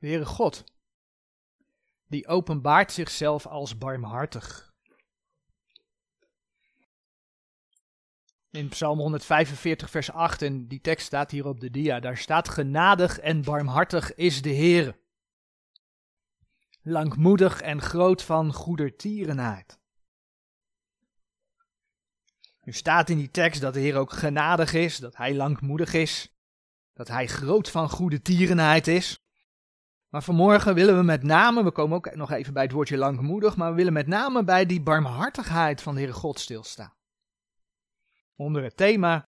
De Heere God, die openbaart zichzelf als barmhartig. In Psalm 145, vers 8, en die tekst staat hier op de dia, daar staat genadig en barmhartig is de Heere. Langmoedig en groot van goedertierenheid. Er staat in die tekst dat de Heer ook genadig is, dat Hij langmoedig is, dat Hij groot van goede tierenheid is. Maar vanmorgen willen we met name, we komen ook nog even bij het woordje langmoedig, maar we willen met name bij die barmhartigheid van de Heere God stilstaan. Onder het thema,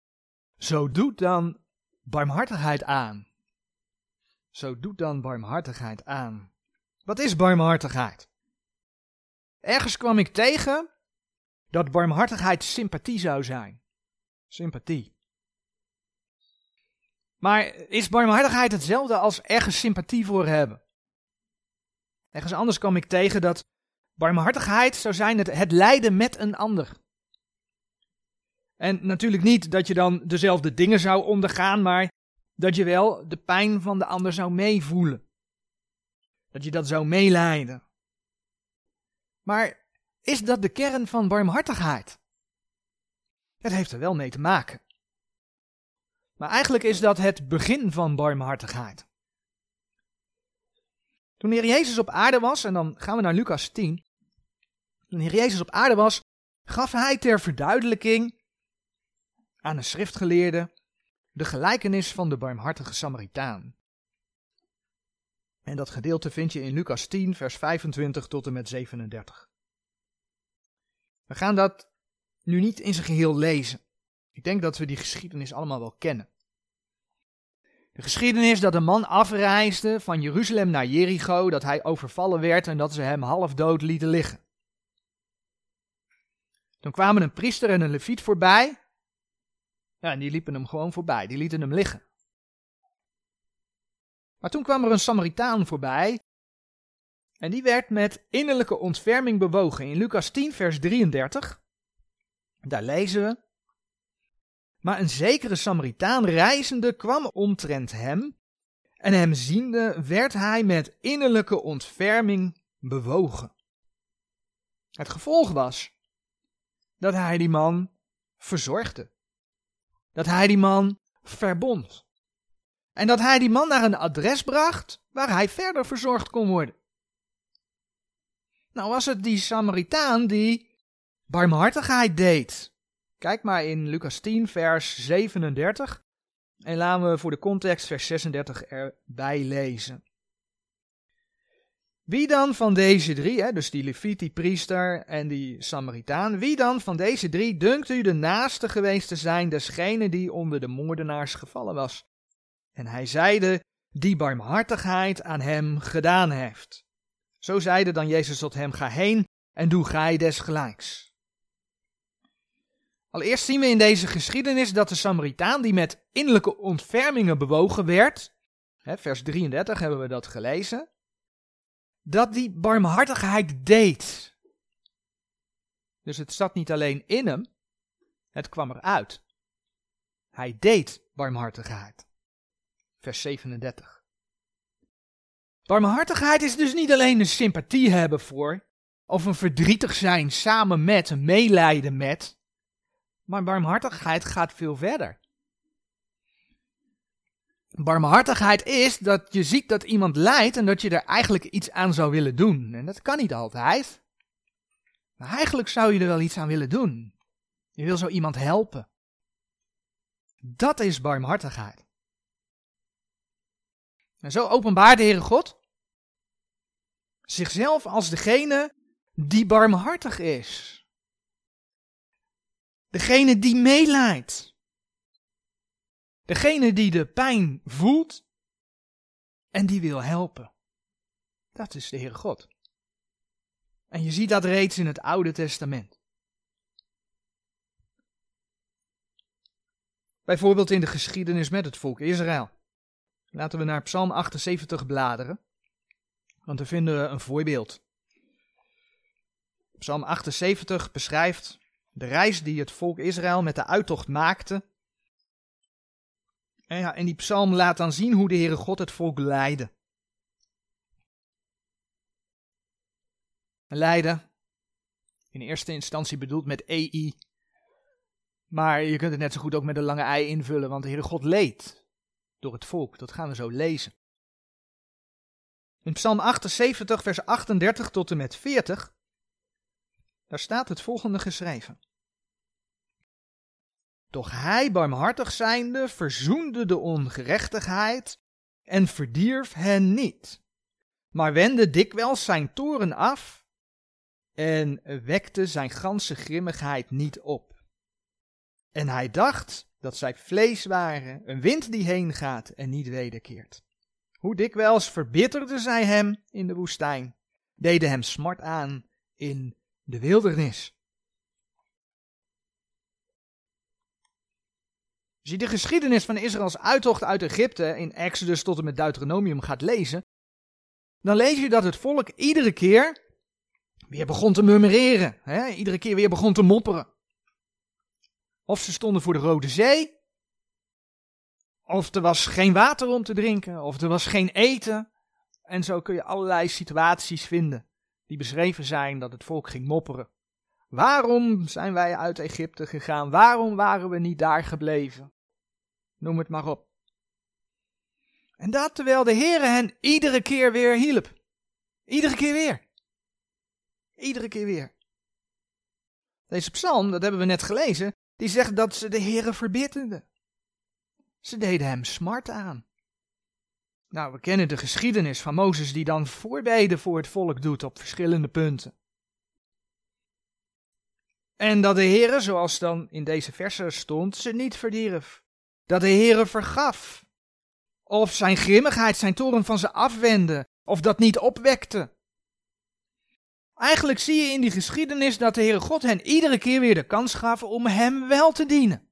zo doet dan barmhartigheid aan. Zo doet dan barmhartigheid aan. Wat is barmhartigheid? Ergens kwam ik tegen dat barmhartigheid sympathie zou zijn. Sympathie. Maar is barmhartigheid hetzelfde als ergens sympathie voor hebben? Ergens anders kwam ik tegen dat barmhartigheid zou zijn het, het lijden met een ander. En natuurlijk niet dat je dan dezelfde dingen zou ondergaan, maar dat je wel de pijn van de ander zou meevoelen. Dat je dat zou meelijden. Maar is dat de kern van barmhartigheid? Het heeft er wel mee te maken. Maar eigenlijk is dat het begin van barmhartigheid. Toen de Heer Jezus op aarde was, en dan gaan we naar Lucas 10. Toen de Heer Jezus op aarde was, gaf hij ter verduidelijking aan een schriftgeleerde de gelijkenis van de barmhartige Samaritaan. En dat gedeelte vind je in Lucas 10, vers 25 tot en met 37. We gaan dat nu niet in zijn geheel lezen. Ik denk dat we die geschiedenis allemaal wel kennen. De geschiedenis dat een man afreisde van Jeruzalem naar Jericho, dat hij overvallen werd en dat ze hem half dood lieten liggen. Toen kwamen een priester en een leviet voorbij. Ja, en die liepen hem gewoon voorbij, die lieten hem liggen. Maar toen kwam er een Samaritaan voorbij. En die werd met innerlijke ontferming bewogen. In Lucas 10, vers 33. Daar lezen we. Maar een zekere Samaritaan reizende kwam omtrent hem. En hem ziende werd hij met innerlijke ontferming bewogen. Het gevolg was dat hij die man verzorgde. Dat hij die man verbond. En dat hij die man naar een adres bracht waar hij verder verzorgd kon worden. Nou was het die Samaritaan die barmhartigheid deed. Kijk maar in Lucas 10, vers 37. En laten we voor de context vers 36 erbij lezen. Wie dan van deze drie, hè, dus die Leviet, die priester en die Samaritaan, wie dan van deze drie dunkt u de naaste geweest te zijn desgene die onder de moordenaars gevallen was? En hij zeide, die barmhartigheid aan hem gedaan heeft. Zo zeide dan Jezus tot hem, ga heen en doe gij desgelijks. Allereerst zien we in deze geschiedenis dat de Samaritaan die met innerlijke ontfermingen bewogen werd, hè, vers 33 hebben we dat gelezen, dat die barmhartigheid deed. Dus het zat niet alleen in hem, het kwam eruit. Hij deed barmhartigheid. Vers 37. Barmhartigheid is dus niet alleen een sympathie hebben voor, of een verdrietig zijn samen met, een meelijden met, maar barmhartigheid gaat veel verder. Barmhartigheid is dat je ziet dat iemand lijdt en dat je er eigenlijk iets aan zou willen doen. En dat kan niet altijd. Maar eigenlijk zou je er wel iets aan willen doen. Je wil zo iemand helpen. Dat is barmhartigheid. En zo openbaart de Heere God zichzelf als degene die barmhartig is. Degene die meeleidt. Degene die de pijn voelt en die wil helpen. Dat is de Heere God. En je ziet dat reeds in het Oude Testament. Bijvoorbeeld in de geschiedenis met het volk Israël. Laten we naar Psalm 78 bladeren, want daar vinden we een voorbeeld. Psalm 78 beschrijft de reis die het volk Israël met de uittocht maakte. En, ja, en die psalm laat dan zien hoe de Heere God het volk leidde. Leiden, in eerste instantie bedoeld met EI. Maar je kunt het net zo goed ook met een lange ei invullen, want de Heere God leed door het volk. Dat gaan we zo lezen. In Psalm 78, vers 38 tot en met 40 daar staat het volgende geschreven. Doch hij, barmhartig zijnde, verzoende de ongerechtigheid en verdierf hen niet, maar wendde dikwijls zijn toren af en wekte zijn ganse grimmigheid niet op. En hij dacht dat zij vlees waren, een wind die heen gaat en niet wederkeert. Hoe dikwijls verbitterden zij hem in de woestijn, deden hem smart aan in de wildernis. Als je de geschiedenis van Israëls uittocht uit Egypte in Exodus tot en met Deuteronomium gaat lezen, dan lees je dat het volk iedere keer weer begon te murmureren, hè? iedere keer weer begon te mopperen. Of ze stonden voor de Rode Zee, of er was geen water om te drinken, of er was geen eten. En zo kun je allerlei situaties vinden die beschreven zijn dat het volk ging mopperen. Waarom zijn wij uit Egypte gegaan? Waarom waren we niet daar gebleven? Noem het maar op. En dat terwijl de Heere hen iedere keer weer hielp. Iedere keer weer. Iedere keer weer. Deze psalm, dat hebben we net gelezen, die zegt dat ze de Heere verbitterden. Ze deden hem smart aan. Nou, we kennen de geschiedenis van Mozes die dan voorbeden voor het volk doet op verschillende punten. En dat de Heere, zoals dan in deze versen stond, ze niet verdierf. Dat de Heere vergaf. Of zijn grimmigheid, zijn toren van ze afwendde. Of dat niet opwekte. Eigenlijk zie je in die geschiedenis dat de Heere God hen iedere keer weer de kans gaf om hem wel te dienen.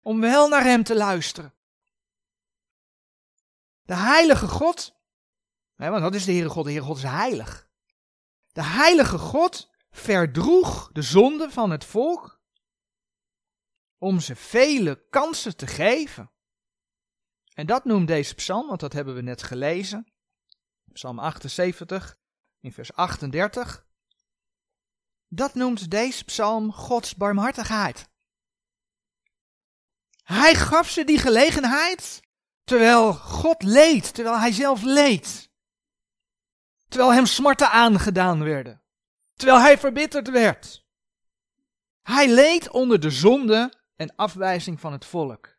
Om wel naar hem te luisteren. De heilige God, hè, want dat is de Heere God, de Heere God is heilig. De heilige God verdroeg de zonde van het volk om ze vele kansen te geven. En dat noemt deze psalm, want dat hebben we net gelezen. Psalm 78, in vers 38. Dat noemt deze psalm Gods barmhartigheid. Hij gaf ze die gelegenheid terwijl God leed, terwijl hij zelf leed. Terwijl hem smarten aangedaan werden terwijl hij verbitterd werd. Hij leed onder de zonde en afwijzing van het volk,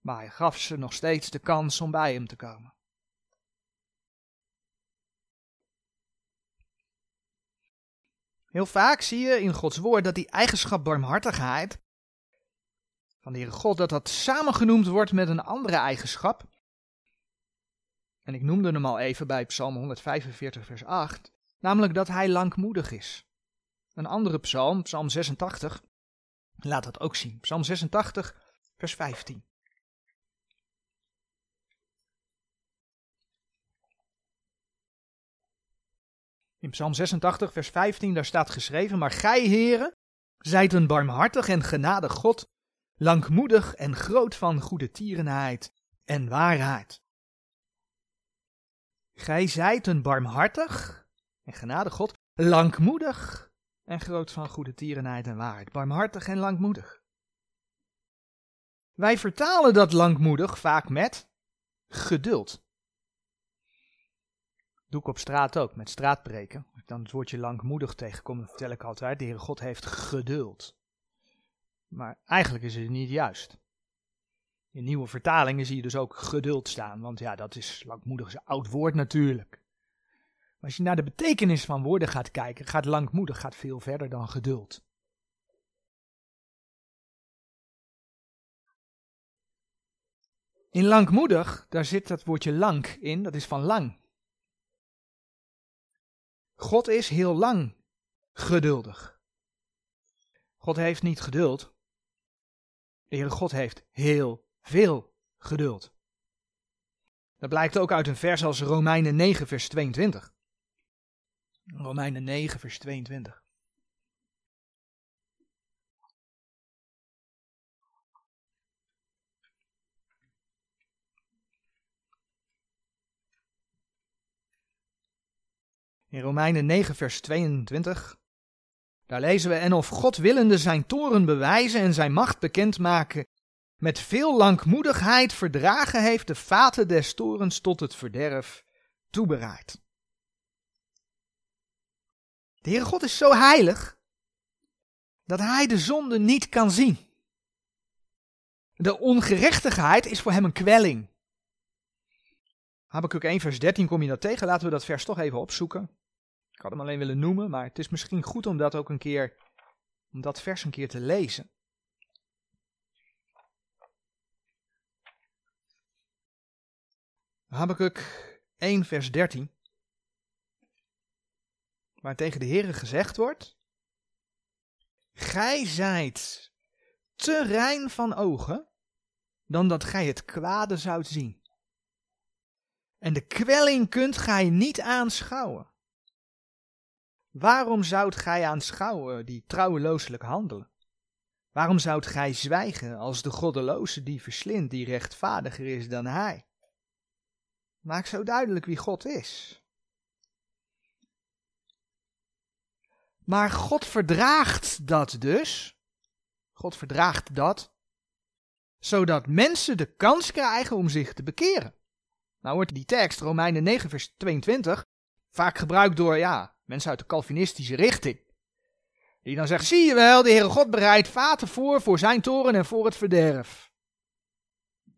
maar hij gaf ze nog steeds de kans om bij hem te komen. Heel vaak zie je in Gods woord dat die eigenschap barmhartigheid van de Heere God, dat dat samengenoemd wordt met een andere eigenschap. En ik noemde hem al even bij Psalm 145, vers 8 namelijk dat hij langmoedig is. Een andere psalm, psalm 86, laat dat ook zien. Psalm 86, vers 15. In Psalm 86, vers 15, daar staat geschreven: Maar gij, heren, zijt een barmhartig en genadig God, langmoedig en groot van goede tierenheid en waarheid. Gij zijt een barmhartig en genade God, langmoedig en groot van goede tierenheid en waarheid, barmhartig en langmoedig. Wij vertalen dat langmoedig vaak met geduld. Doe ik op straat ook, met straatbreken. Als ik dan het woordje langmoedig tegenkom, dan vertel ik altijd, de Heere God heeft geduld. Maar eigenlijk is het niet juist. In nieuwe vertalingen zie je dus ook geduld staan, want ja, dat is langmoedig, is een oud woord natuurlijk als je naar de betekenis van woorden gaat kijken, gaat langmoedig gaat veel verder dan geduld. In langmoedig, daar zit dat woordje lang in, dat is van lang. God is heel lang geduldig. God heeft niet geduld. De Heere God heeft heel veel geduld. Dat blijkt ook uit een vers als Romeinen 9, vers 22. Romeinen 9, vers 22. In Romeinen 9, vers 22. Daar lezen we: En of God willende zijn toren bewijzen en zijn macht bekendmaken, met veel langmoedigheid verdragen heeft de vaten des torens tot het verderf toebereid. De Heere God is zo heilig dat hij de zonde niet kan zien. De ongerechtigheid is voor hem een kwelling. Habakkuk 1 vers 13 kom je dat tegen. Laten we dat vers toch even opzoeken. Ik had hem alleen willen noemen, maar het is misschien goed om dat ook een keer, om dat vers een keer te lezen. Habakkuk 1 vers 13. Waar tegen de Heere gezegd wordt. Gij zijt te rein van ogen, dan dat gij het kwade zoudt zien. En de kwelling kunt gij niet aanschouwen. Waarom zoudt gij aanschouwen die trouwelooselijk handelen? Waarom zoudt gij zwijgen als de goddeloze die verslindt, die rechtvaardiger is dan hij? Maak zo duidelijk wie God is. Maar God verdraagt dat dus. God verdraagt dat. Zodat mensen de kans krijgen om zich te bekeren. Nou wordt die tekst, Romeinen 9, vers 22, vaak gebruikt door ja, mensen uit de Calvinistische richting. Die dan zeggen, zie je wel, de Heere God bereidt vaten voor voor zijn toren en voor het verderf.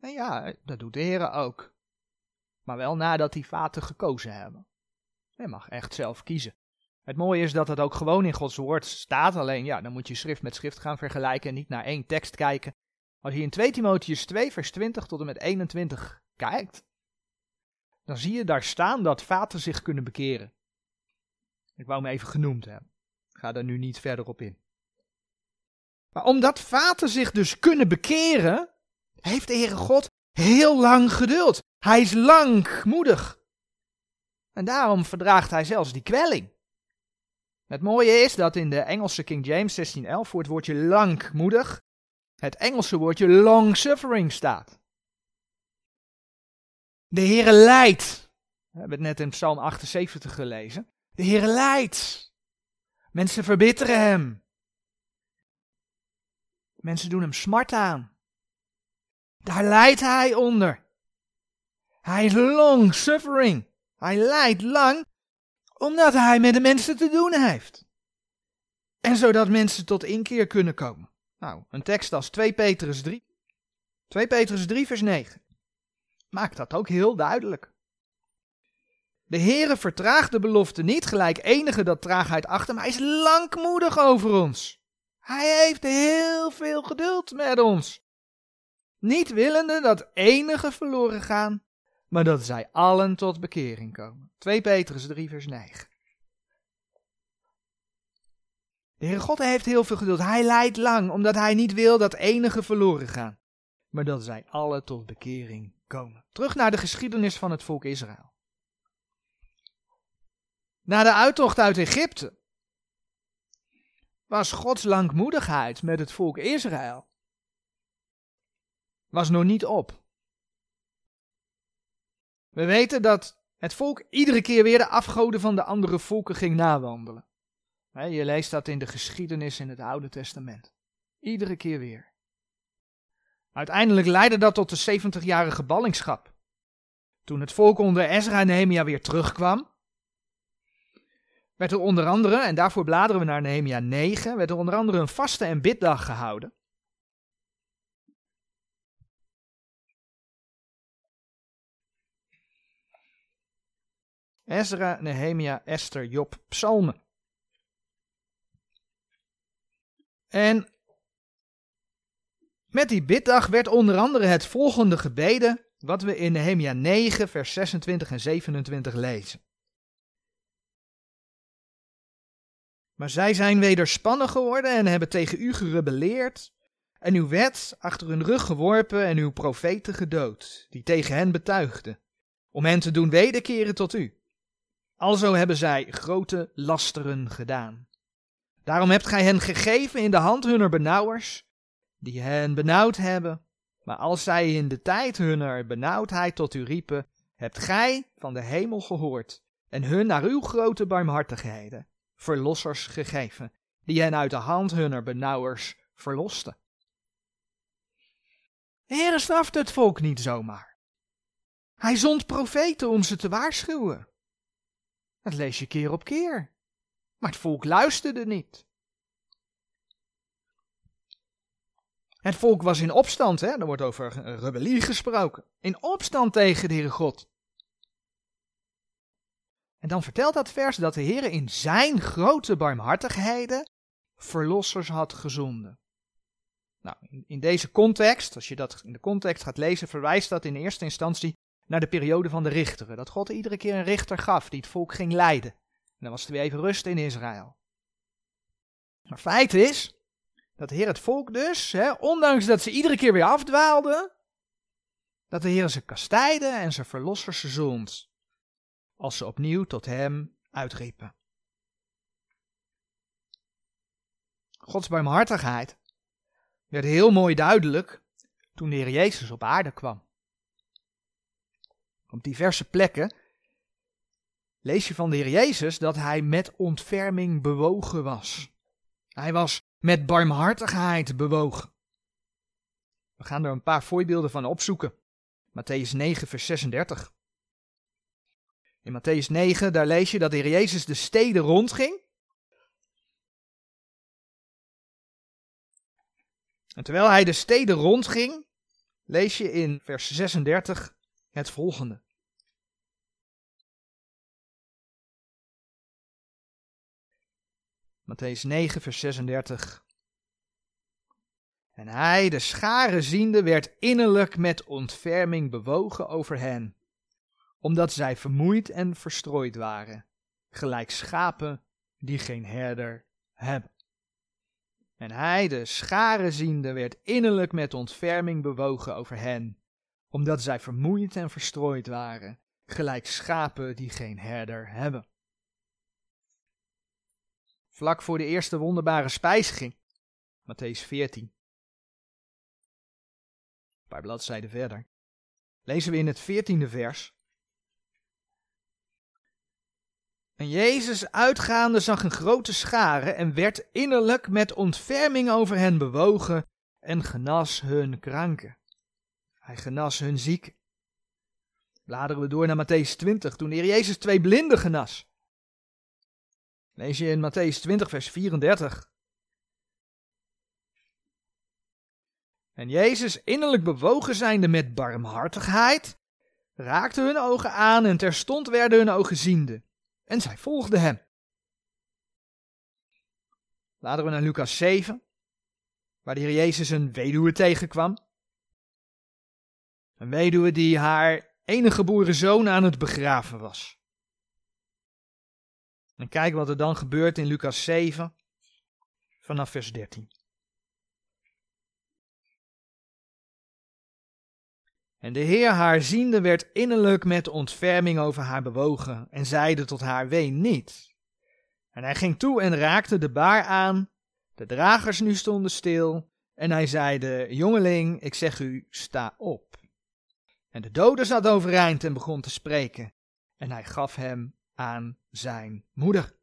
En ja, dat doet de Heere ook. Maar wel nadat die vaten gekozen hebben. Je mag echt zelf kiezen. Het mooie is dat het ook gewoon in Gods woord staat. Alleen ja, dan moet je schrift met schrift gaan vergelijken en niet naar één tekst kijken. Als je in 2 Timotheus 2 vers 20 tot en met 21 kijkt, dan zie je daar staan dat vaten zich kunnen bekeren. Ik wou hem even genoemd hebben. Ik ga daar nu niet verder op in. Maar omdat vaten zich dus kunnen bekeren, heeft de Heere God heel lang geduld. Hij is langmoedig. En daarom verdraagt hij zelfs die kwelling. Het mooie is dat in de Engelse King James 1611 voor het woordje langmoedig het Engelse woordje long suffering staat. De Heere leidt. We hebben het net in Psalm 78 gelezen. De Heere leidt. Mensen verbitteren hem. Mensen doen hem smart aan. Daar leidt hij onder. Hij is long suffering. Hij lijdt lang omdat hij met de mensen te doen heeft. En zodat mensen tot inkeer kunnen komen. Nou, een tekst als 2 Petrus 3. 2 Petrus 3 vers 9 maakt dat ook heel duidelijk. De Heere vertraagt de belofte niet, gelijk enige dat traagheid achter, maar hij is langmoedig over ons. Hij heeft heel veel geduld met ons. Niet willende dat enige verloren gaan, maar dat zij allen tot bekering komen. 2 Petrus 3 vers 9. De Heere God heeft heel veel geduld. Hij lijdt lang, omdat hij niet wil dat enige verloren gaan, maar dat zij allen tot bekering komen. Terug naar de geschiedenis van het volk Israël. Na de uittocht uit Egypte was Gods langmoedigheid met het volk Israël was nog niet op. We weten dat het volk iedere keer weer de afgoden van de andere volken ging nawandelen. Je leest dat in de geschiedenis in het Oude Testament. Iedere keer weer. Uiteindelijk leidde dat tot de 70-jarige ballingschap. Toen het volk onder Ezra en Nehemia weer terugkwam, werd er onder andere, en daarvoor bladeren we naar Nehemia 9, werd er onder andere een vaste en biddag gehouden. Ezra, Nehemia, Esther, Job, Psalmen. En met die biddag werd onder andere het volgende gebeden, wat we in Nehemia 9, vers 26 en 27 lezen. Maar zij zijn wederspannen geworden en hebben tegen u gerebelleerd, en uw wet achter hun rug geworpen en uw profeten gedood, die tegen hen betuigden, om hen te doen wederkeren tot u. Alzo hebben zij grote lasteren gedaan. Daarom hebt gij hen gegeven in de hand hunner benauwers, die hen benauwd hebben. Maar als zij in de tijd hunner benauwdheid tot u riepen, hebt gij van de hemel gehoord en hun naar uw grote barmhartigheden verlossers gegeven, die hen uit de hand hunner benauwers verlosten. De Heere strafte het volk niet zomaar. Hij zond profeten om ze te waarschuwen. Dat lees je keer op keer. Maar het volk luisterde niet. Het volk was in opstand, hè? er wordt over rebellie gesproken. In opstand tegen de Heere God. En dan vertelt dat vers dat de Heer in zijn grote barmhartigheden verlossers had gezonden. Nou, in, deze context, als je dat in de context gaat lezen, verwijst dat in eerste instantie naar de periode van de richteren. Dat God iedere keer een richter gaf die het volk ging leiden. En dan was er weer even rust in Israël. Maar feit is dat de Heer het volk dus, hè, ondanks dat ze iedere keer weer afdwaalden, dat de Heer ze kastijde en ze verlossers zond als ze opnieuw tot hem uitriepen. Gods barmhartigheid werd heel mooi duidelijk toen de Heer Jezus op aarde kwam. Op diverse plekken lees je van de Heer Jezus dat hij met ontferming bewogen was. Hij was met barmhartigheid bewogen. We gaan er een paar voorbeelden van opzoeken. Matthäus 9, vers 36. In Matthäus 9, daar lees je dat de Heer Jezus de steden rondging. En terwijl hij de steden rondging, lees je in vers 36 het volgende. Matthäus 9, vers 36. En hij, de scharen ziende, werd innerlijk met ontferming bewogen over hen omdat zij vermoeid en verstrooid waren, gelijk schapen die geen herder hebben. En hij, de scharen ziende, werd innerlijk met ontferming bewogen over hen, omdat zij vermoeid en verstrooid waren, gelijk schapen die geen herder hebben. Vlak voor de eerste wonderbare spijziging, Matthäus 14. Een paar bladzijden verder, lezen we in het veertiende vers. En Jezus uitgaande zag een grote schare en werd innerlijk met ontferming over hen bewogen en genas hun kranken. Hij genas hun zieken. Bladeren we door naar Matthäus 20, toen de Heer Jezus twee blinden genas. Lees je in Matthäus 20, vers 34. En Jezus, innerlijk bewogen zijnde met barmhartigheid, raakte hun ogen aan en terstond werden hun ogen ziende. En zij volgden hem. Laten we naar Lucas 7, waar de Heer Jezus een weduwe tegenkwam. Een weduwe die haar enige geboren zoon aan het begraven was. En kijk wat er dan gebeurt in Lucas 7, vanaf vers 13. En de Heer haar ziende werd innerlijk met ontferming over haar bewogen en zeide tot haar, ween niet. En hij ging toe en raakte de baar aan, de dragers nu stonden stil, en hij zeide, jongeling, ik zeg u, sta op. En de dode zat overeind en begon te spreken, en hij gaf hem aan zijn moeder.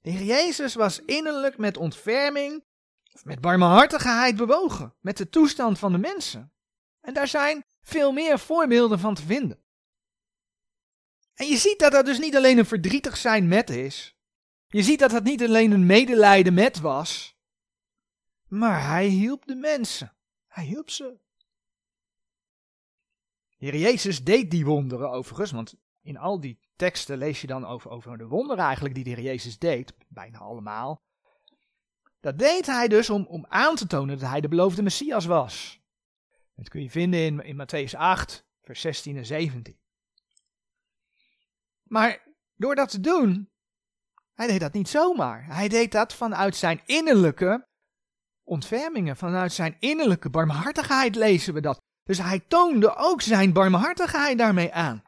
De Heer Jezus was innerlijk met ontferming, of met barmhartigheid bewogen, met de toestand van de mensen. En daar zijn veel meer voorbeelden van te vinden. En je ziet dat dat dus niet alleen een verdrietig zijn met is. Je ziet dat het niet alleen een medelijden met was. Maar hij hielp de mensen. Hij hielp ze. Heer Jezus deed die wonderen overigens, want in al die teksten lees je dan over, over de wonderen eigenlijk die de Heer Jezus deed, bijna allemaal. Dat deed hij dus om, om aan te tonen dat hij de beloofde Messias was. Dat kun je vinden in, in Matthäus 8, vers 16 en 17. Maar door dat te doen, hij deed dat niet zomaar. Hij deed dat vanuit zijn innerlijke ontfermingen, vanuit zijn innerlijke barmhartigheid lezen we dat. Dus hij toonde ook zijn barmhartigheid daarmee aan.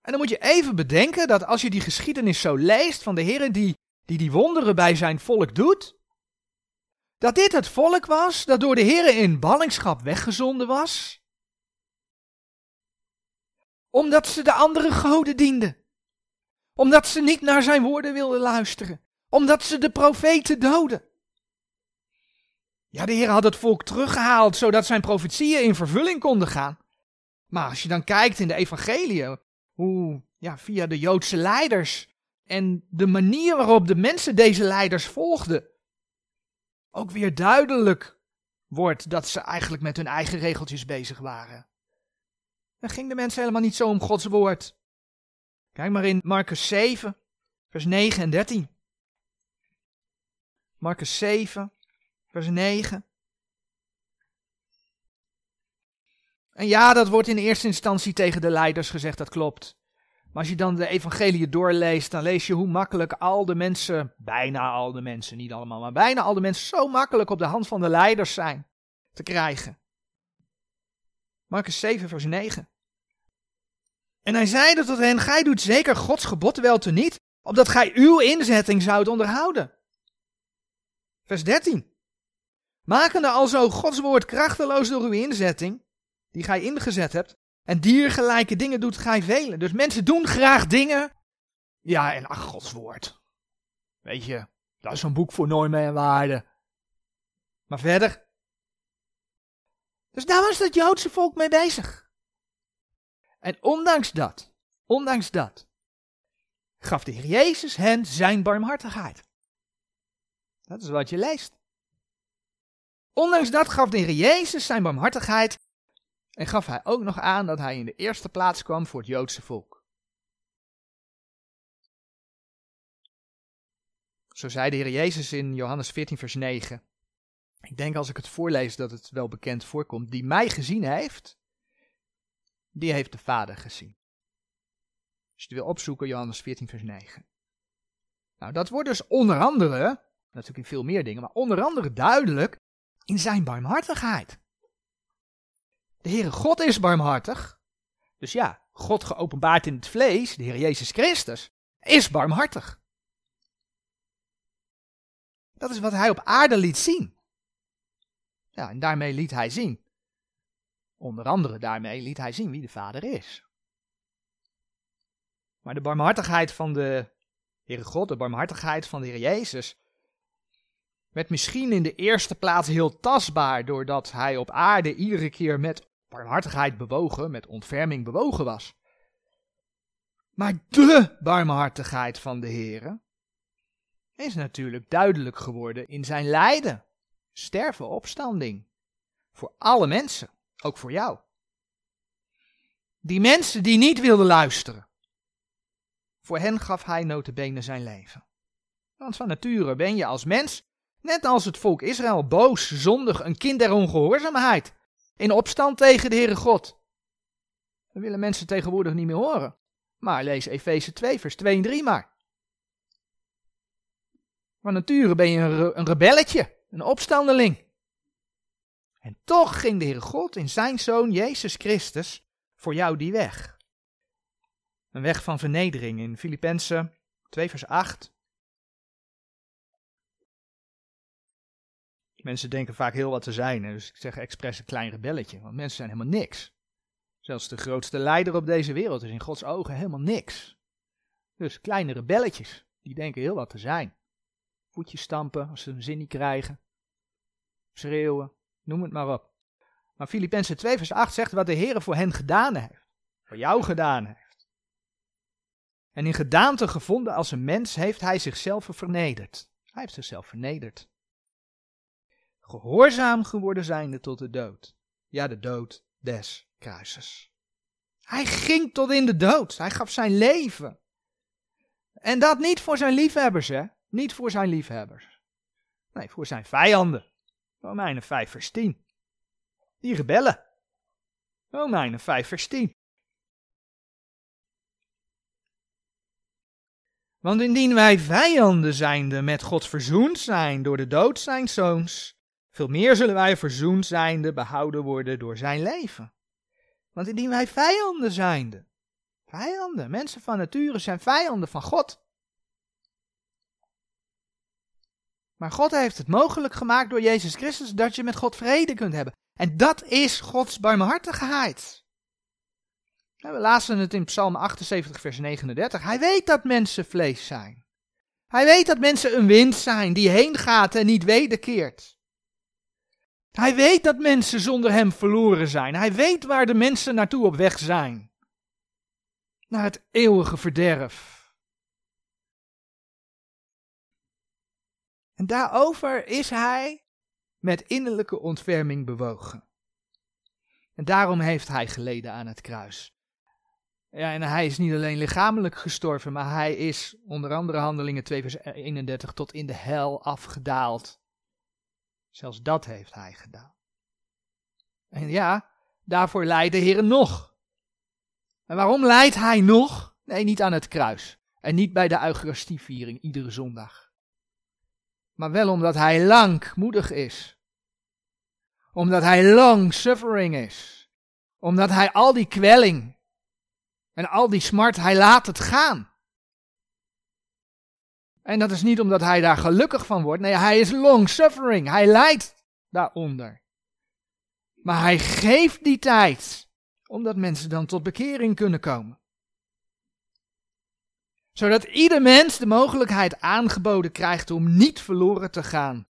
En dan moet je even bedenken dat als je die geschiedenis zo leest van de Heer die, die die wonderen bij zijn volk doet, dat dit het volk was dat door de Heer in ballingschap weggezonden was. Omdat ze de andere goden dienden. Omdat ze niet naar zijn woorden wilden luisteren. Omdat ze de profeten doden. Ja, de Heer had het volk teruggehaald zodat zijn profetieën in vervulling konden gaan. Maar als je dan kijkt in de evangelie, hoe ja, via de Joodse leiders en de manier waarop de mensen deze leiders volgden, ook weer duidelijk wordt dat ze eigenlijk met hun eigen regeltjes bezig waren. Dan ging de mensen helemaal niet zo om Gods woord. Kijk maar in Marcus 7, vers 9 en 13. Marcus 7, vers 9. En ja, dat wordt in eerste instantie tegen de leiders gezegd, dat klopt. Als je dan de evangelie doorleest, dan lees je hoe makkelijk al de mensen, bijna al de mensen, niet allemaal, maar bijna al de mensen zo makkelijk op de hand van de leiders zijn te krijgen. Marcus 7, vers 9. En hij zeide tot hen, gij doet zeker Gods geboden wel te niet, opdat gij uw inzetting zoudt onderhouden. Vers 13. Makende alzo Gods woord krachteloos door uw inzetting, die gij ingezet hebt, en diergelijke dingen doet gij velen. Dus mensen doen graag dingen. Ja, en ach, Gods woord. Weet je, dat is een boek voor normen en waarden. Maar verder. Dus daar was het Joodse volk mee bezig. En ondanks dat, ondanks dat, gaf de Heer Jezus hen zijn barmhartigheid. Dat is wat je leest. Ondanks dat gaf de Heer Jezus zijn barmhartigheid en gaf hij ook nog aan dat hij in de eerste plaats kwam voor het Joodse volk. Zo zei de Heer Jezus in Johannes 14, vers 9. Ik denk als ik het voorlees dat het wel bekend voorkomt. Die mij gezien heeft, die heeft de Vader gezien. Als je het wil opzoeken, Johannes 14, vers 9. Nou, dat wordt dus onder andere, natuurlijk in veel meer dingen, maar onder andere duidelijk in zijn barmhartigheid. De Heere God is barmhartig. Dus ja, God geopenbaard in het vlees, de Heer Jezus Christus, is barmhartig. Dat is wat hij op aarde liet zien. Ja, en daarmee liet hij zien. Onder andere daarmee liet hij zien wie de Vader is. Maar de barmhartigheid van de Heere God, de barmhartigheid van de Heer Jezus, werd misschien in de eerste plaats heel tastbaar doordat hij op aarde iedere keer met barmhartigheid bewogen, met ontferming bewogen was. Maar de barmhartigheid van de Heere is natuurlijk duidelijk geworden in zijn lijden, sterven, opstanding. Voor alle mensen, ook voor jou. Die mensen die niet wilden luisteren, voor hen gaf hij notabene zijn leven. Want van nature ben je als mens, net als het volk Israël, boos, zondig, een kind der ongehoorzaamheid in opstand tegen de Heere God. Dat willen mensen tegenwoordig niet meer horen. Maar lees Efeze 2, vers 2 en 3 maar. Van nature ben je een, een rebelletje, een opstandeling. En toch ging de Heere God in zijn Zoon Jezus Christus voor jou die weg. Een weg van vernedering in Filippenzen 2 vers 8. Mensen denken vaak heel wat te zijn. Dus ik zeg expres een klein rebelletje. Want mensen zijn helemaal niks. Zelfs de grootste leider op deze wereld is in Gods ogen helemaal niks. Dus kleine rebelletjes, die denken heel wat te zijn. Voetjes stampen als ze hun zin niet krijgen. Schreeuwen, noem het maar op. Maar Filippenzen 2 vers 8 zegt wat de Heer voor hen gedaan heeft. Voor jou gedaan heeft. En in gedaante gevonden als een mens heeft hij zichzelf vernederd. Hij heeft zichzelf vernederd gehoorzaam geworden zijnde tot de dood. Ja, de dood des kruises. Hij ging tot in de dood. Hij gaf zijn leven. En dat niet voor zijn liefhebbers, hè? Niet voor zijn liefhebbers. Nee, voor zijn vijanden. Romeinen 5 vers 10. Die rebellen. Romeinen 5 vers 10. Want indien wij vijanden zijnde met God verzoend zijn door de dood zijn zoons, veel meer zullen wij verzoend zijnde behouden worden door zijn leven. Want indien wij vijanden zijnde, vijanden, mensen van nature zijn vijanden van God. Maar God heeft het mogelijk gemaakt door Jezus Christus dat je met God vrede kunt hebben. En dat is Gods barmhartigheid. We lazen het in Psalm 78, vers 39. Hij weet dat mensen vlees zijn. Hij weet dat mensen een wind zijn die heen gaat en niet wederkeert. Hij weet dat mensen zonder hem verloren zijn. Hij weet waar de mensen naartoe op weg zijn. Naar het eeuwige verderf. En daarover is hij met innerlijke ontferming bewogen. En daarom heeft hij geleden aan het kruis. Ja, en hij is niet alleen lichamelijk gestorven, maar hij is onder andere handelingen 2 vers 31 tot in de hel afgedaald. Zelfs dat heeft hij gedaan. En ja, daarvoor leidt de Heer nog. En waarom leidt hij nog? Nee, niet aan het kruis. En niet bij de Eucharistieviering iedere zondag. Maar wel omdat hij langmoedig is. Omdat hij long suffering is. Omdat hij al die kwelling en al die smart, hij laat het gaan. En dat is niet omdat hij daar gelukkig van wordt. Nee, hij is long suffering. Hij lijdt daaronder. Maar hij geeft die tijd, omdat mensen dan tot bekering kunnen komen. Zodat ieder mens de mogelijkheid aangeboden krijgt om niet verloren te gaan,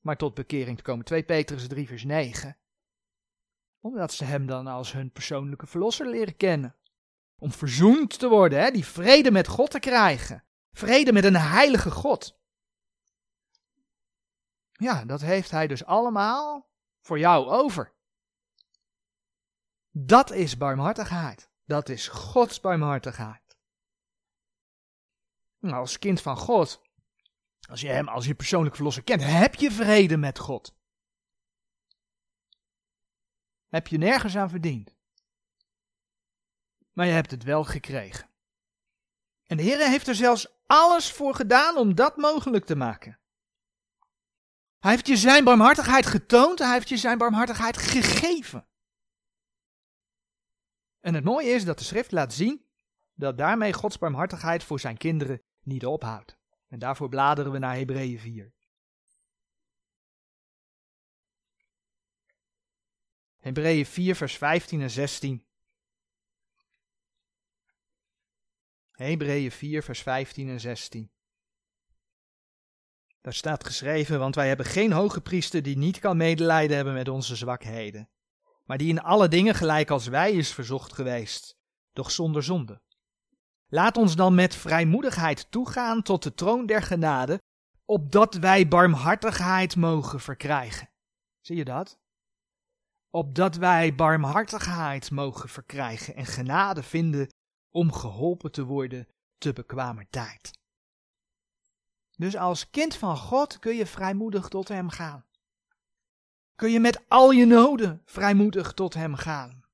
maar tot bekering te komen. 2 Petrus 3 vers 9. Omdat ze hem dan als hun persoonlijke verlosser leren kennen. Om verzoend te worden, hè? die vrede met God te krijgen. Vrede met een heilige God. Ja, dat heeft hij dus allemaal voor jou over. Dat is barmhartigheid. Dat is Gods barmhartigheid. Nou, als kind van God, als je hem als je persoonlijke verlosser kent, heb je vrede met God. Heb je nergens aan verdiend. Maar je hebt het wel gekregen. En de Heer heeft er zelfs alles voor gedaan om dat mogelijk te maken. Hij heeft je zijn barmhartigheid getoond, hij heeft je zijn barmhartigheid gegeven. En het mooie is dat de schrift laat zien dat daarmee Gods barmhartigheid voor zijn kinderen niet ophoudt. En daarvoor bladeren we naar Hebreeën 4. Hebreeën 4, vers 15 en 16. Hebreeën 4, vers 15 en 16. Daar staat geschreven, want wij hebben geen hoge priester die niet kan medelijden hebben met onze zwakheden, maar die in alle dingen gelijk als wij is verzocht geweest, doch zonder zonde. Laat ons dan met vrijmoedigheid toegaan tot de troon der genade, opdat wij barmhartigheid mogen verkrijgen. Zie je dat? Opdat wij barmhartigheid mogen verkrijgen en genade vinden om geholpen te worden te bekwamer tijd. Dus als kind van God kun je vrijmoedig tot Hem gaan. Kun je met al je noden vrijmoedig tot Hem gaan.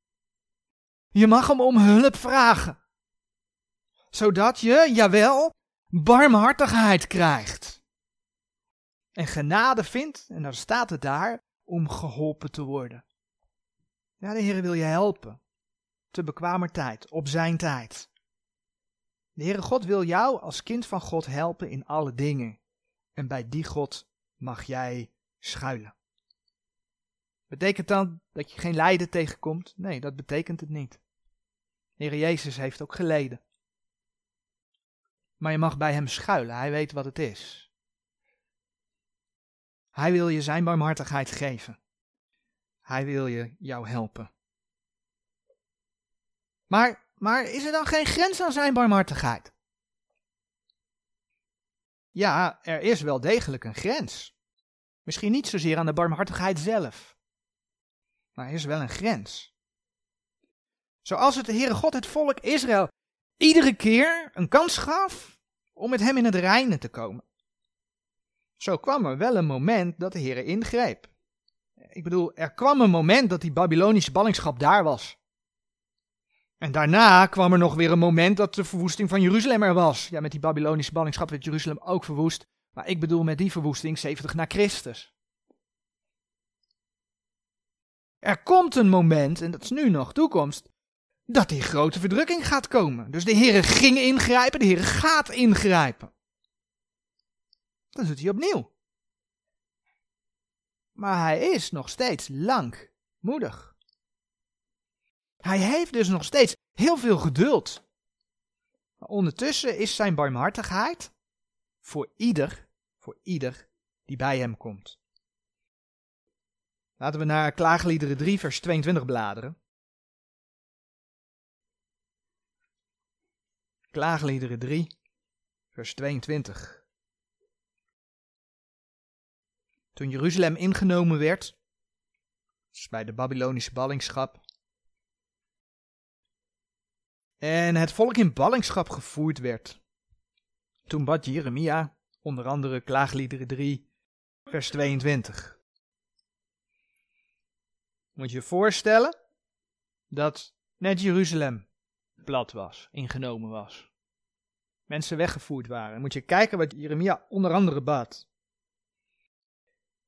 Je mag Hem om hulp vragen, zodat je, jawel, barmhartigheid krijgt. En genade vindt, en dan staat het daar, om geholpen te worden. Ja, de Heer wil je helpen te bekwamer tijd, op zijn tijd. De Heere God wil jou als kind van God helpen in alle dingen. En bij die God mag jij schuilen. Betekent dan dat je geen lijden tegenkomt? Nee, dat betekent het niet. De Heer Jezus heeft ook geleden. Maar je mag bij hem schuilen, hij weet wat het is. Hij wil je zijn barmhartigheid geven. Hij wil je jou helpen. Maar, maar is er dan geen grens aan zijn barmhartigheid? Ja, er is wel degelijk een grens. Misschien niet zozeer aan de barmhartigheid zelf. Maar er is wel een grens. Zoals het de Heere God het volk Israël iedere keer een kans gaf om met hem in het reinen te komen. Zo kwam er wel een moment dat de Heere ingreep. Ik bedoel, er kwam een moment dat die Babylonische ballingschap daar was. En daarna kwam er nog weer een moment dat de verwoesting van Jeruzalem er was. Ja, met die Babylonische ballingschap werd Jeruzalem ook verwoest. Maar ik bedoel met die verwoesting 70 na Christus. Er komt een moment, en dat is nu nog toekomst, dat die grote verdrukking gaat komen. Dus de Heer ging ingrijpen, de Heer gaat ingrijpen. Dan doet hij opnieuw. Maar hij is nog steeds langmoedig. Hij heeft dus nog steeds heel veel geduld. Maar ondertussen is zijn barmhartigheid voor ieder, voor ieder die bij hem komt. Laten we naar Klaagliederen 3, vers 22 bladeren. Klaagliederen 3, vers 22. Toen Jeruzalem ingenomen werd, dus bij de Babylonische ballingschap, en het volk in ballingschap gevoerd werd, toen bad Jeremia, onder andere Klaagliederen 3, vers 22. Moet je je voorstellen dat net Jeruzalem plat was, ingenomen was. Mensen weggevoerd waren. Moet je kijken wat Jeremia onder andere bad.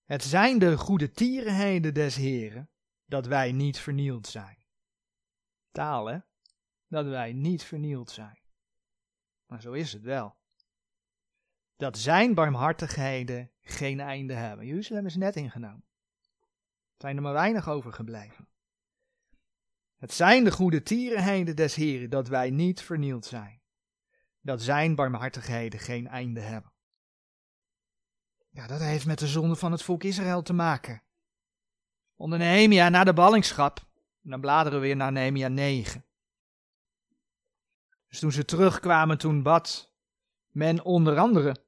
Het zijn de goede tierenheden des Heren, dat wij niet vernield zijn. Taal, hè? Dat wij niet vernield zijn. Maar zo is het wel. Dat zijn barmhartigheden geen einde hebben. Jeruzalem is net ingenomen. Er zijn er maar weinig overgebleven. Het zijn de goede tierenheden des Heren, dat wij niet vernield zijn. Dat zijn barmhartigheden geen einde hebben. Ja, dat heeft met de zonde van het volk Israël te maken. Onder Nehemia na de ballingschap, dan bladeren we weer naar Nehemia 9. Dus toen ze terugkwamen, toen bad men onder andere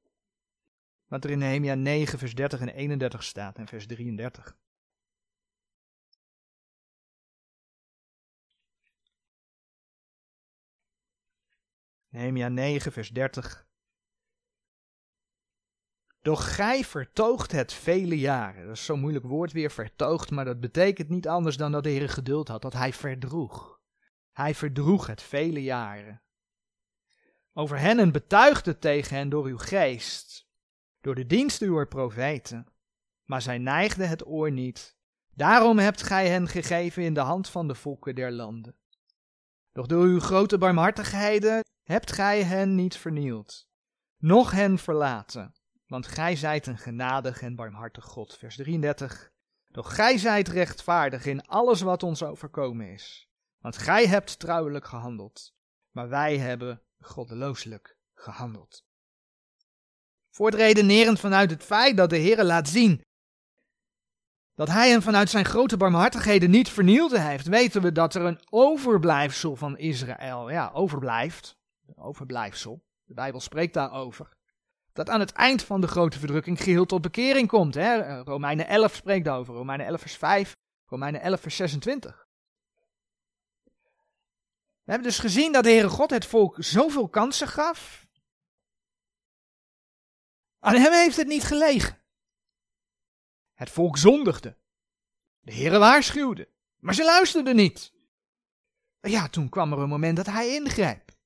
wat er in Nehemia 9, vers 30 en 31 staat en vers 33. Nehemia 9, vers 30. Doch gij vertoogt het vele jaren. Dat is zo'n moeilijk woord weer, vertoogd, maar dat betekent niet anders dan dat de Heer geduld had, dat hij verdroeg. Hij verdroeg het vele jaren. Over hen en betuigde tegen hen door uw geest, door de dienst uw profeten. Maar zij neigden het oor niet. Daarom hebt gij hen gegeven in de hand van de volken der landen. Doch door uw grote barmhartigheden hebt gij hen niet vernield, noch hen verlaten, want gij zijt een genadig en barmhartig God. Vers 33. Doch gij zijt rechtvaardig in alles wat ons overkomen is, want gij hebt trouwelijk gehandeld, maar wij hebben goddelooselijk gehandeld. Voortredenerend vanuit het feit dat de Heer laat zien dat hij hem vanuit zijn grote barmhartigheden niet vernield heeft, weten we dat er een overblijfsel van Israël, ja, overblijft, overblijfsel, de Bijbel spreekt daarover, dat aan het eind van de grote verdrukking geheel tot bekering komt. Hè? Romeinen 11 spreekt daarover, Romeinen 11 vers 5, Romeinen 11 vers 26. We hebben dus gezien dat de Heere God het volk zoveel kansen gaf. Aan hem heeft het niet gelegen. Het volk zondigde. De Heere waarschuwde, maar ze luisterden niet. Ja, toen kwam er een moment dat hij ingrijpt.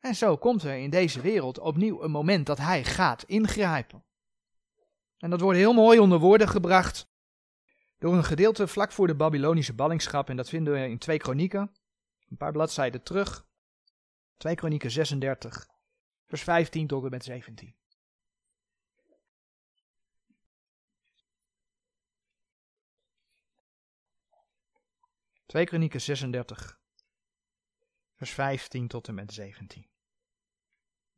En zo komt er in deze wereld opnieuw een moment dat hij gaat ingrijpen. En dat wordt heel mooi onder woorden gebracht door een gedeelte vlak voor de Babylonische ballingschap. En dat vinden we in 2 Kronieken, een paar bladzijden terug. 2 Kronieken 36, vers 15 tot en met 17. 2 Kronieken 36, vers 15 tot en met 17.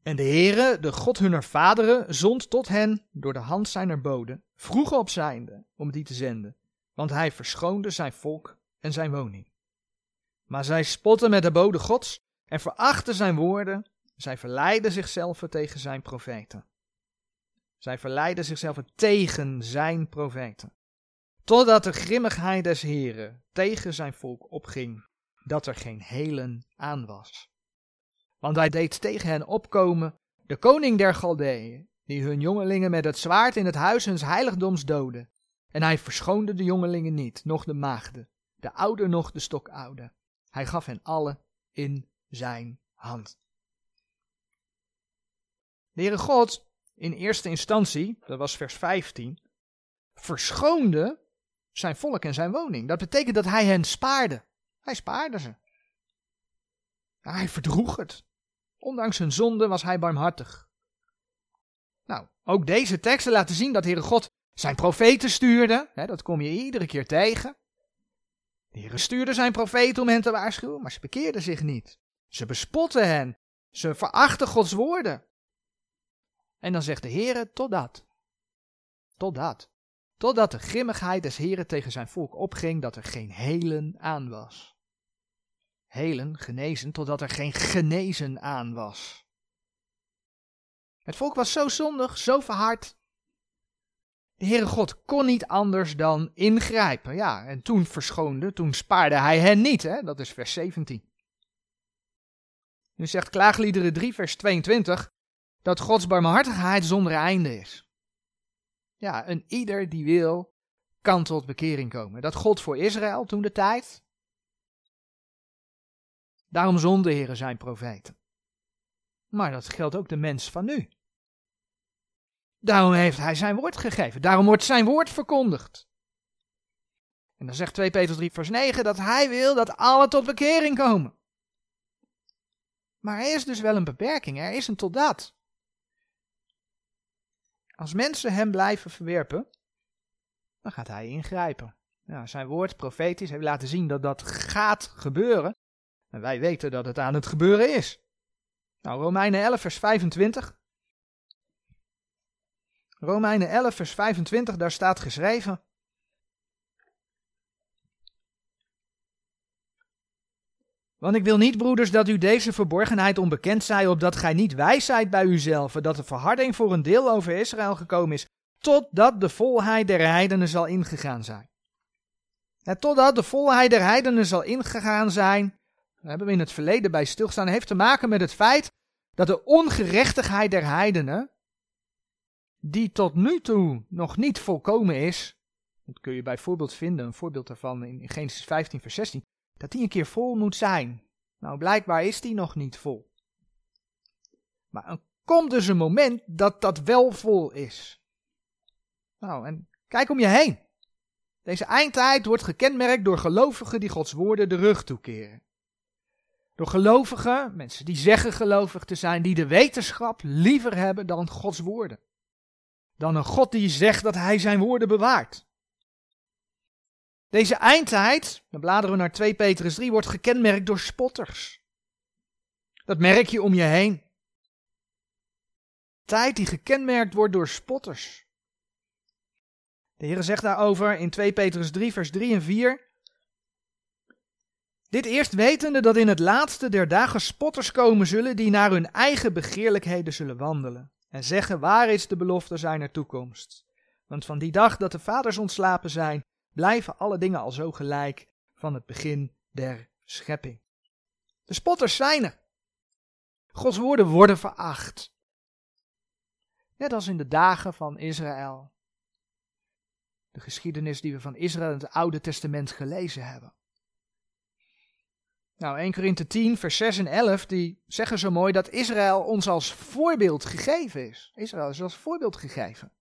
En de Heere, de God hunner vaderen, zond tot hen door de hand zijner boden, vroeg op zijnde om die te zenden, want hij verschoonde zijn volk en zijn woning. Maar zij spotten met de boden gods en verachten zijn woorden, zij verleiden zichzelf tegen zijn profeten. Zij verleiden zichzelf tegen zijn profeten. Totdat de grimmigheid des Heren tegen zijn volk opging, dat er geen helen aan was. Want hij deed tegen hen opkomen de koning der Galdeeën, die hun jongelingen met het zwaard in het huis huns heiligdoms doodde. En hij verschoonde de jongelingen niet, noch de maagden, de oude noch de stokoude. Hij gaf hen alle in zijn hand. De Heere God, in eerste instantie, dat was vers 15, verschoonde zijn volk en zijn woning. Dat betekent dat hij hen spaarde. Hij spaarde ze. Hij verdroeg het. Ondanks hun zonde was hij barmhartig. Nou, ook deze teksten laten zien dat Heere God zijn profeten stuurde. Dat kom je iedere keer tegen. De Heere stuurde zijn profeet om hen te waarschuwen, maar ze bekeerden zich niet. Ze bespotten hen. Ze verachten Gods woorden. En dan zegt de Heere, totdat. Totdat. Totdat de grimmigheid des Heeren tegen zijn volk opging, dat er geen helen aan was. Helen, genezen, totdat er geen genezen aan was. Het volk was zo zondig, zo verhard. De Heere God kon niet anders dan ingrijpen. Ja, en toen verschoonde, toen spaarde hij hen niet. Hè? Dat is vers 17. Nu zegt Klaagliederen 3, vers 22, dat Gods barmhartigheid zonder einde is. Ja, een ieder die wil, kan tot bekering komen. Dat God voor Israël toen de tijd. Daarom zonde heren zijn profeten. Maar dat geldt ook de mens van nu. Daarom heeft hij zijn woord gegeven. Daarom wordt zijn woord verkondigd. En dan zegt 2 Petrus 3 vers 9 dat hij wil dat alle tot bekering komen. Maar er is dus wel een beperking. Er is een totdat. Als mensen hem blijven verwerpen, dan gaat hij ingrijpen. Ja, zijn woord, profetisch, heeft laten zien dat dat gaat gebeuren. En wij weten dat het aan het gebeuren is. Nou, Romeinen 11, vers 25. Romeinen 11, vers 25, daar staat geschreven. Want ik wil niet, broeders, dat u deze verborgenheid onbekend zij, opdat gij niet wijs zijt bij uzelf, dat de verharding voor een deel over Israël gekomen is, totdat de volheid der heidenen zal ingegaan zijn. En totdat de volheid der heidenen zal ingegaan zijn, dat hebben we in het verleden bij stilstaan, heeft te maken met het feit dat de ongerechtigheid der heidenen, die tot nu toe nog niet volkomen is, dat kun je bijvoorbeeld vinden, een voorbeeld daarvan in Genesis 15 vers 16, dat die een keer vol moet zijn. Nou, blijkbaar is die nog niet vol. Maar er komt dus een moment dat dat wel vol is. Nou, en kijk om je heen. Deze eindtijd wordt gekenmerkt door gelovigen die Gods woorden de rug toekeren. Door gelovigen, mensen die zeggen gelovig te zijn, die de wetenschap liever hebben dan Gods woorden. Dan een God die zegt dat hij zijn woorden bewaart. Deze eindtijd, dan bladeren we naar 2 Petrus 3, wordt gekenmerkt door spotters. Dat merk je om je heen. Tijd die gekenmerkt wordt door spotters. De Heer zegt daarover in 2 Petrus 3, vers 3 en 4. Dit eerst wetende dat in het laatste der dagen spotters komen zullen die naar hun eigen begeerlijkheden zullen wandelen. En zeggen waar is de belofte zijner toekomst. Want van die dag dat de vaders ontslapen zijn, blijven alle dingen al zo gelijk van het begin der schepping. De spotters zijn er. Gods woorden worden veracht. Net als in de dagen van Israël. De geschiedenis die we van Israël in het Oude Testament gelezen hebben. Nou, 1 Korinthe 10, vers 6 en 11, die zeggen zo mooi dat Israël ons als voorbeeld gegeven is. Israël is als voorbeeld gegeven.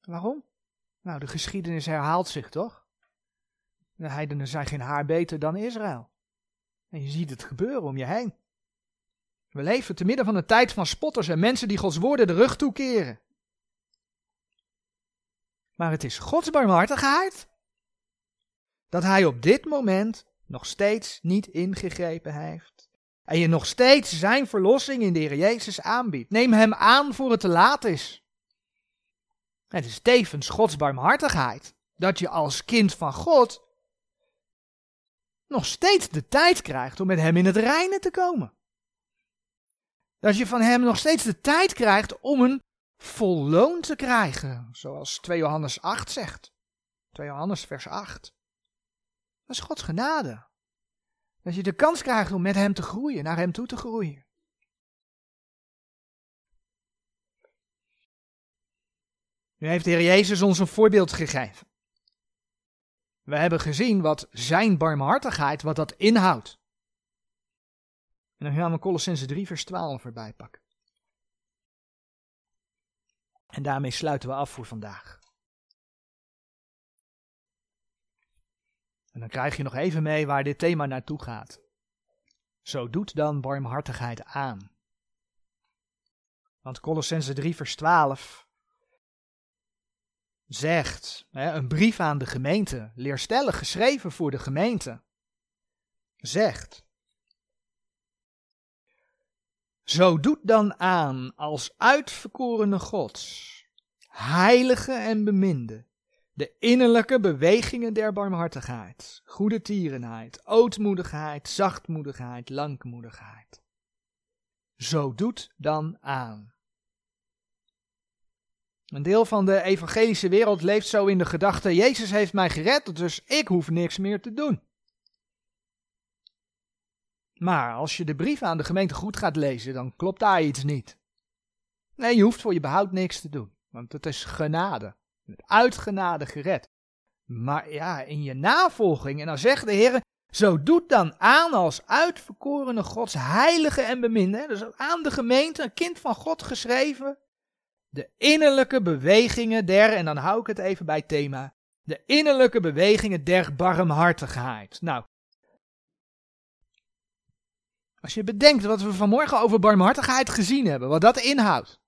Waarom? Nou, de geschiedenis herhaalt zich toch? De heidenen zijn geen haar beter dan Israël. En je ziet het gebeuren om je heen. We leven te midden van een tijd van spotters en mensen die Gods woorden de rug toekeren. Maar het is Gods barmhartigheid dat Hij op dit moment nog steeds niet ingegrepen heeft. En je nog steeds zijn verlossing in de Heer Jezus aanbiedt. Neem Hem aan voor het te laat is. Het is tevens Gods barmhartigheid dat je als kind van God nog steeds de tijd krijgt om met Hem in het reine te komen. Dat je van Hem nog steeds de tijd krijgt om een vol loon te krijgen, zoals 2 Johannes 8 zegt. 2 Johannes vers 8. Dat is Gods genade. Dat je de kans krijgt om met Hem te groeien, naar Hem toe te groeien. Nu heeft de Heer Jezus ons een voorbeeld gegeven. We hebben gezien wat zijn barmhartigheid, wat dat inhoudt. En dan gaan we Colossense 3 vers 12 erbij pakken. En daarmee sluiten we af voor vandaag. En dan krijg je nog even mee waar dit thema naartoe gaat. Zo doet dan barmhartigheid aan. Want Colossense 3 vers 12 zegt, een brief aan de gemeente, leerstellig geschreven voor de gemeente, zegt, zo doet dan aan als uitverkorene Gods, heilige en beminde, de innerlijke bewegingen der barmhartigheid, goede tierenheid, ootmoedigheid, zachtmoedigheid, langmoedigheid. Zo doet dan aan. Een deel van de evangelische wereld leeft zo in de gedachte: Jezus heeft mij gered, dus ik hoef niks meer te doen. Maar als je de brief aan de gemeente goed gaat lezen, dan klopt daar iets niet. Nee, je hoeft voor je behoud niks te doen, want het is genade. Uit genade gered. Maar ja, in je navolging, en dan zegt de Heer, zo doet dan aan als uitverkorene Gods heilige en beminde, dus aan de gemeente, een kind van God geschreven, de innerlijke bewegingen der, en dan hou ik het even bij thema, de innerlijke bewegingen der barmhartigheid. Nou, als je bedenkt wat we vanmorgen over barmhartigheid gezien hebben, wat dat inhoudt.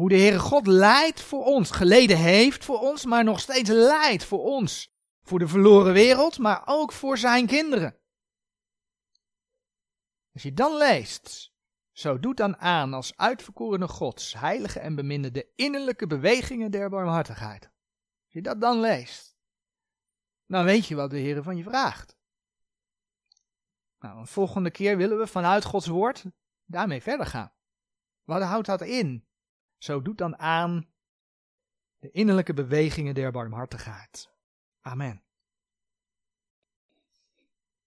Hoe de Heere God leidt voor ons, geleden heeft voor ons, maar nog steeds leidt voor ons. Voor de verloren wereld, maar ook voor zijn kinderen. Als je dan leest, zo doet dan aan als uitverkorene Gods, heilige en beminde, de innerlijke bewegingen der barmhartigheid. Als je dat dan leest, dan weet je wat de Heer van je vraagt. Nou, een volgende keer willen we vanuit Gods woord daarmee verder gaan. Wat houdt dat in? Zo doet dan aan de innerlijke bewegingen der barmhartigheid. Amen.